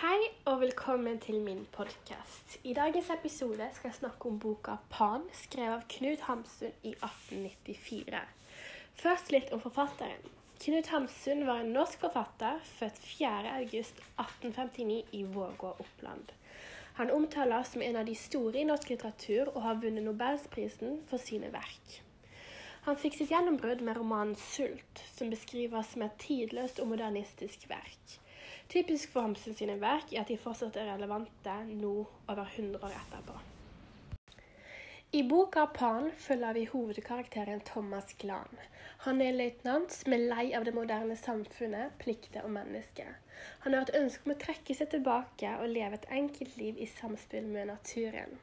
Hei og velkommen til min podkast. I dagens episode skal jeg snakke om boka 'Pan', skrevet av Knut Hamsun i 1894. Først litt om forfatteren. Knut Hamsun var en norsk forfatter, født 4.8.1859 i Vågå, Oppland. Han omtales som en av de store i norsk litteratur og har vunnet Nobelsprisen for sine verk. Han fikk sitt gjennombrudd med romanen 'Sult', som beskrives som et tidløst og modernistisk verk. Typisk for Hamsun sine verk er at de fortsatt er relevante nå over 100 år etterpå. I boka 'Pan' følger vi hovedkarakteren Thomas Glan. Han er løytnant som er lei av det moderne samfunnet, plikter og mennesker. Han har et ønske om å trekke seg tilbake og leve et enkelt liv i samspill med naturen.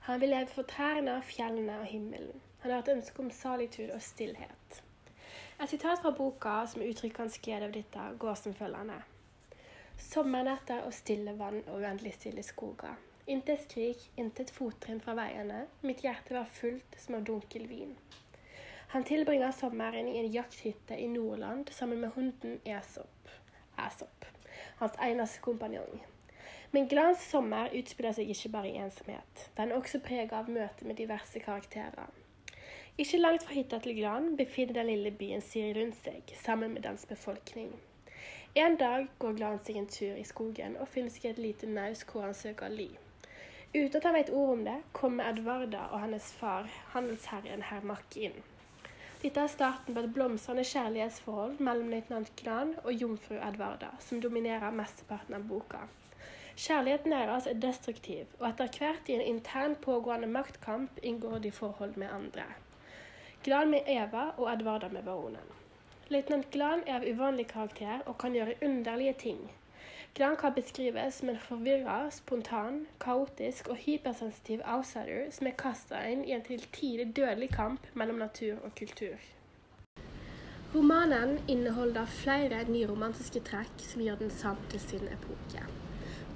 Han vil leve for trærne, fjellene og himmelen. Han har et ønske om salitud og stillhet. Et sitat fra boka som uttrykker hans glede over dette, går som følgende. Sommernetter og stille vann og uendelig stille skoger. Intet skrik, intet fottrinn fra veiene. Mitt hjerte var fullt som av dunkel vin. Han tilbringer sommeren i en jakthytte i Nordland sammen med hunden Esop. Esop, hans eneste kompanjong. Men Glans sommer utspiller seg ikke bare i ensomhet. Den er også preget av møte med diverse karakterer. Ikke langt fra hytta til Glan befinner den lille byen Siri rundt seg, sammen med dens befolkning. En dag går Glan seg en tur i skogen og finner seg et lite naus hvor han søker ly. Uten at han vet ord om det, kommer Edvarda og hennes far, handelsherren Hermak, inn. Dette er starten på et blomstrende kjærlighetsforhold mellom løytnant Glan og jomfru Edvarda, som dominerer mesteparten av boka. Kjærligheten deres er destruktiv, og etter hvert i en intern pågående maktkamp inngår de forhold med andre. Glan med Eva og Edvarda med baronen. Løytnant Glan er av uvanlig karakter og kan gjøre underlige ting. Glan kan beskrives som en forvirra, spontan, kaotisk og hypersensitiv outsider som er kasta inn i en til tider dødelig kamp mellom natur og kultur. Romanen inneholder flere nyromantiske trekk som gjør den sann til sin epoke.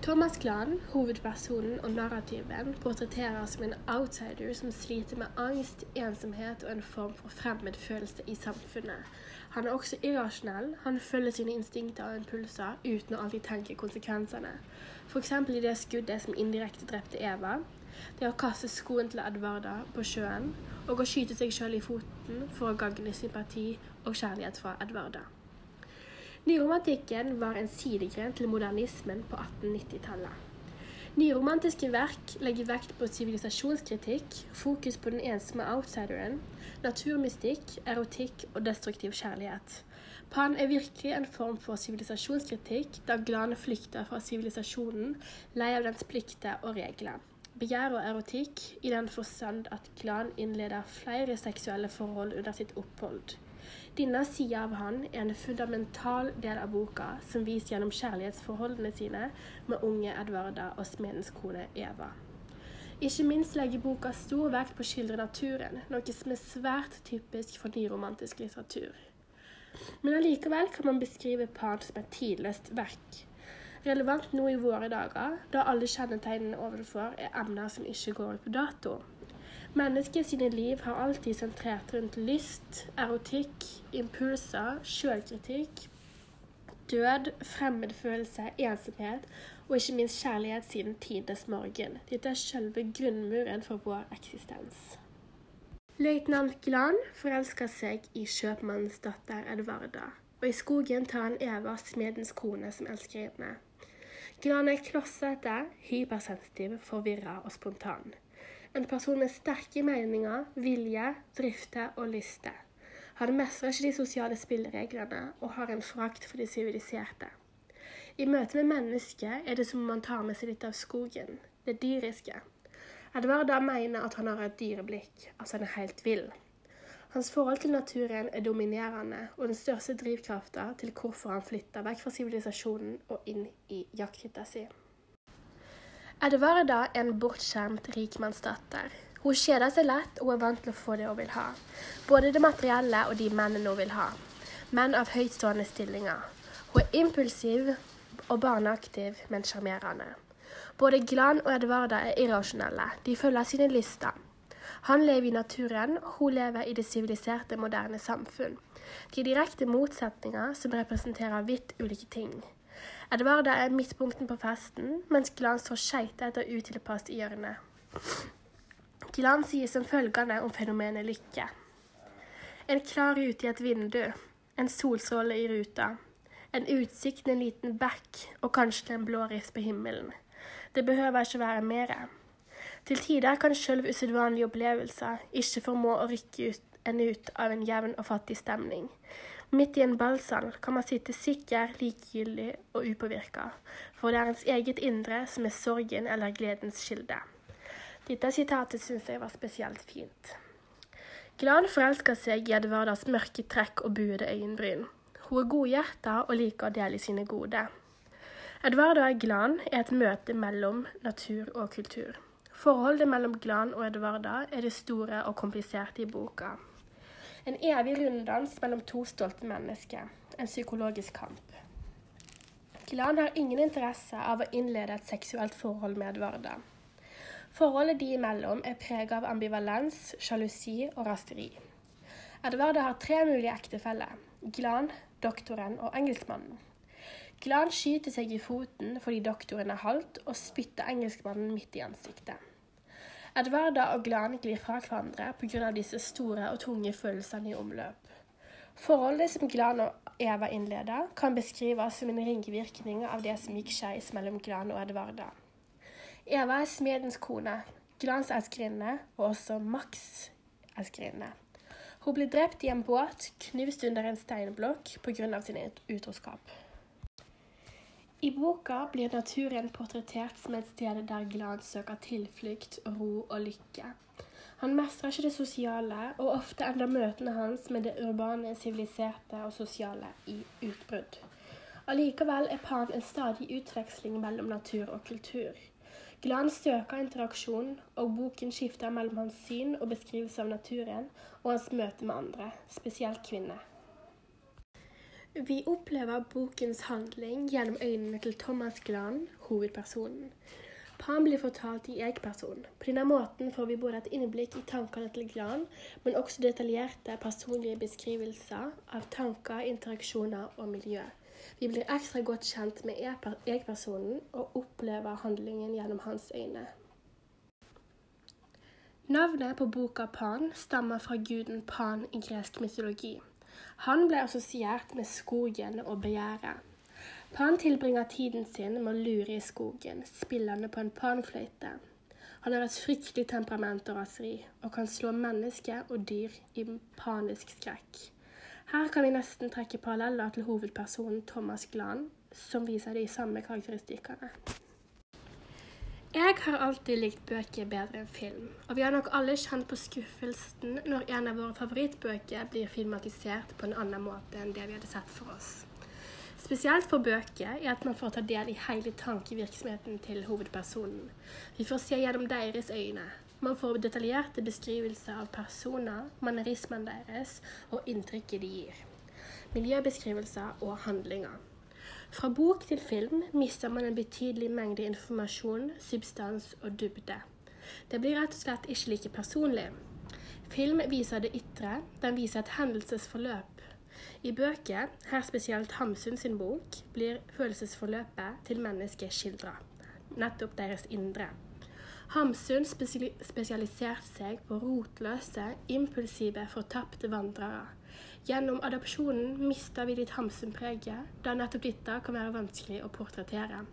Thomas Klan, hovedpersonen og narrativen, portretteres som en outsider som sliter med angst, ensomhet og en form for fremmedfølelse i samfunnet. Han er også irrasjonell. Han følger sine instinkter og impulser uten å alltid tenke konsekvensene. F.eks. i det skuddet som indirekte drepte Eva. Det å kaste skoen til Edvarda på sjøen, og å skyte seg sjøl i foten for å gagne sympati og kjærlighet fra Edvarda. Nyromantikken var en sidegren til modernismen på 1890-tallet. Nyromantiske verk legger vekt på sivilisasjonskritikk, fokus på den ensomme outsideren, naturmystikk, erotikk og destruktiv kjærlighet. Pan er virkelig en form for sivilisasjonskritikk, da Glane flykter fra sivilisasjonen, lei av dens plikter og regler. Begjær og erotikk i den forstand at Glan innleder flere seksuelle forhold under sitt opphold. Denne sida av han er en fundamental del av boka, som viser gjennom kjærlighetsforholdene sine med unge Edvarda og smedens kone Eva. Ikke minst legger boka stor vekt på å skildre naturen, noe som er svært typisk for nyromantisk litteratur. Men allikevel kan man beskrive Pan som et tidløst verk. Relevant nå i våre dager, da alle kjennetegnene ovenfor er emner som ikke går ut på dato. Mennesket sine liv har alltid sentrert rundt lyst, erotikk, impulser, sjølkritikk, død, fremmedfølelse, ensomhet og ikke minst kjærlighet siden tidenes morgen. Dette er selve grunnmuren for vår eksistens. Løytnant Glan forelsker seg i kjøpmannens datter Edvarda, og i skogen tar han Eva, smedens kone, som elskerinne. Glan er klossete, hypersensitiv, forvirra og spontan. En person med sterke meninger, vilje, drifter og lyster. Han mestrer ikke de sosiale spillereglene og har en frakt for de siviliserte. I møte med mennesket er det som om man tar med seg litt av skogen, det dyriske. Edvarda mener at han har et dyreblikk, altså han er helt vill. Hans forhold til naturen er dominerende og den største drivkrafta til hvorfor han flytter vekk fra sivilisasjonen og inn i jakthytta si. Edvarda er en bortskjemt rikmannsdatter. Hun kjeder seg lett og er vant til å få det hun vil ha. Både det materielle og de mennene hun vil ha. Menn av høytstående stillinger. Hun er impulsiv og barneaktiv, men sjarmerende. Både Glan og Edvarda er irrasjonelle. De følger sine lyster. Han lever i naturen, og hun lever i det siviliserte, moderne samfunn. De er direkte motsetninger som representerer vidt ulike ting. Edvarda er midtpunkten på festen, mens Glan står skeitete og utilpass i hjørnet. Glan sier som følgende om fenomenet lykke. En klar rute i et vindu, en solstråle i ruta, en utsikt en liten bekk og kanskje en blå rift på himmelen. Det behøver ikke være mere. Til tider kan sjøl usedvanlige opplevelser ikke formå å rykke ut en ut av en jevn og fattig stemning. Midt i en ballsal kan man sitte sikker, likegyldig og upåvirka, for det er ens eget indre som er sorgen eller gledens kilde. Dette sitatet syns jeg var spesielt fint. Glad forelsker seg i Edvardas mørke trekk og buede øyenbryn. Hun er godhjerta og liker å dele sine gode. Edvarda og Glan er et møte mellom natur og kultur. Forholdet mellom Glan og Edvarda er det store og kompliserte i boka. En evig runddans mellom to stolte mennesker. En psykologisk kamp. Glan har ingen interesse av å innlede et seksuelt forhold med Edvarda. Forholdet de imellom er preget av ambivalens, sjalusi og rasteri. Edvarda har tre mulige ektefeller. Glan, doktoren og engelskmannen. Glan skyter seg i foten fordi doktoren er halvt, og spytter engelskmannen midt i ansiktet. Edvarda og Glan glir fra hverandre pga. disse store og tunge følelsene i omløp. Forholdet som Glan og Eva innleder, kan beskrives som en ringvirkning av det som gikk skeis mellom Glan og Edvarda. Eva er smedens kone, Glans elskerinne og også Max' elskerinne. Hun blir drept i en båt, knust under en steinblokk pga. sin utroskap. I boka blir naturen portrettert som et sted der Glan søker tilflukt, ro og lykke. Han mestrer ikke det sosiale, og ofte ender møtene hans med det urbane, siviliserte og sosiale i utbrudd. Allikevel er Pan en stadig utveksling mellom natur og kultur. Glan søker interaksjon, og boken skifter mellom hans syn og beskrivelse av naturen og hans møte med andre, spesielt kvinner. Vi opplever bokens handling gjennom øynene til Thomas Glan, hovedpersonen. Pan blir fortalt i jeg-person. På denne måten får vi både et innblikk i tankene til Glan, men også detaljerte personlige beskrivelser av tanker, interaksjoner og miljø. Vi blir ekstra godt kjent med jeg-personen og opplever handlingen gjennom hans øyne. Navnet på boka Pan stammer fra guden Pan i gresk mytologi. Han ble assosiert med skogen og begjæret. Pan tilbringer tiden sin med å lure i skogen, spillende på en panfløyte. Han har et fryktelig temperament og raseri, og kan slå mennesker og dyr i panisk skrekk. Her kan vi nesten trekke paralleller til hovedpersonen Thomas Glan, som viser de samme karakteristikkene. Jeg har alltid likt bøker bedre enn film, og vi har nok alle kjent på skuffelsen når en av våre favorittbøker blir filmatisert på en annen måte enn det vi hadde sett for oss. Spesielt for bøker er at man får ta del i hele tankevirksomheten til hovedpersonen. Vi får se gjennom deres øyne. Man får detaljerte beskrivelser av personer, mannerismen deres og inntrykket de gir. Miljøbeskrivelser og handlinger. Fra bok til film mister man en betydelig mengde informasjon, substans og dybde. Det blir rett og slett ikke like personlig. Film viser det ytre, den viser et hendelsesforløp. I bøker, her spesielt Hamsun sin bok, blir følelsesforløpet til mennesket skildra. Nettopp deres indre. Hamsun spesialiserte seg på rotløse, impulsive, fortapte vandrere. Gjennom adopsjonen mister vi ditt Hamsun-preget, da nettopp dette kan være vanskelig å portrettere.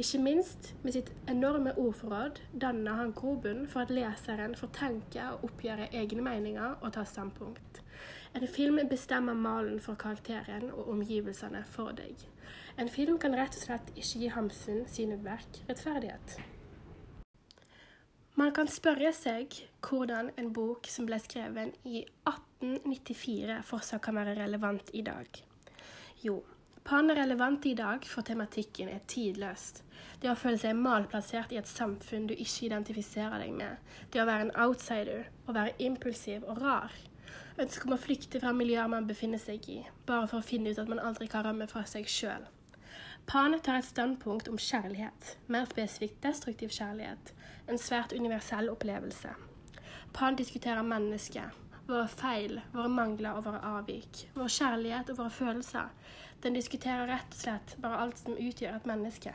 Ikke minst med sitt enorme ordforråd danner han grobunn for at leseren får tenke og oppgjøre egne meninger og ta standpunkt. En film bestemmer malen for karakteren og omgivelsene for deg. En film kan rett og slett ikke gi Hamsun sine verk rettferdighet. Man kan spørre seg hvordan en bok som ble skrevet i 1894 fortsatt kan være relevant i dag. Jo, Pan er relevant i dag, for tematikken er tidløst. Det å føle seg malplassert i et samfunn du ikke identifiserer deg med. Det å være en outsider, å være impulsiv og rar. Ønsket om å flykte fra miljøer man befinner seg i, bare for å finne ut at man aldri kan rømme fra seg sjøl. Pan tar et standpunkt om kjærlighet, mer spesifikt destruktiv kjærlighet, en svært universell opplevelse. Pan diskuterer mennesket, våre feil, våre mangler og våre avvik, vår kjærlighet og våre følelser. Den diskuterer rett og slett bare alt som utgjør et menneske.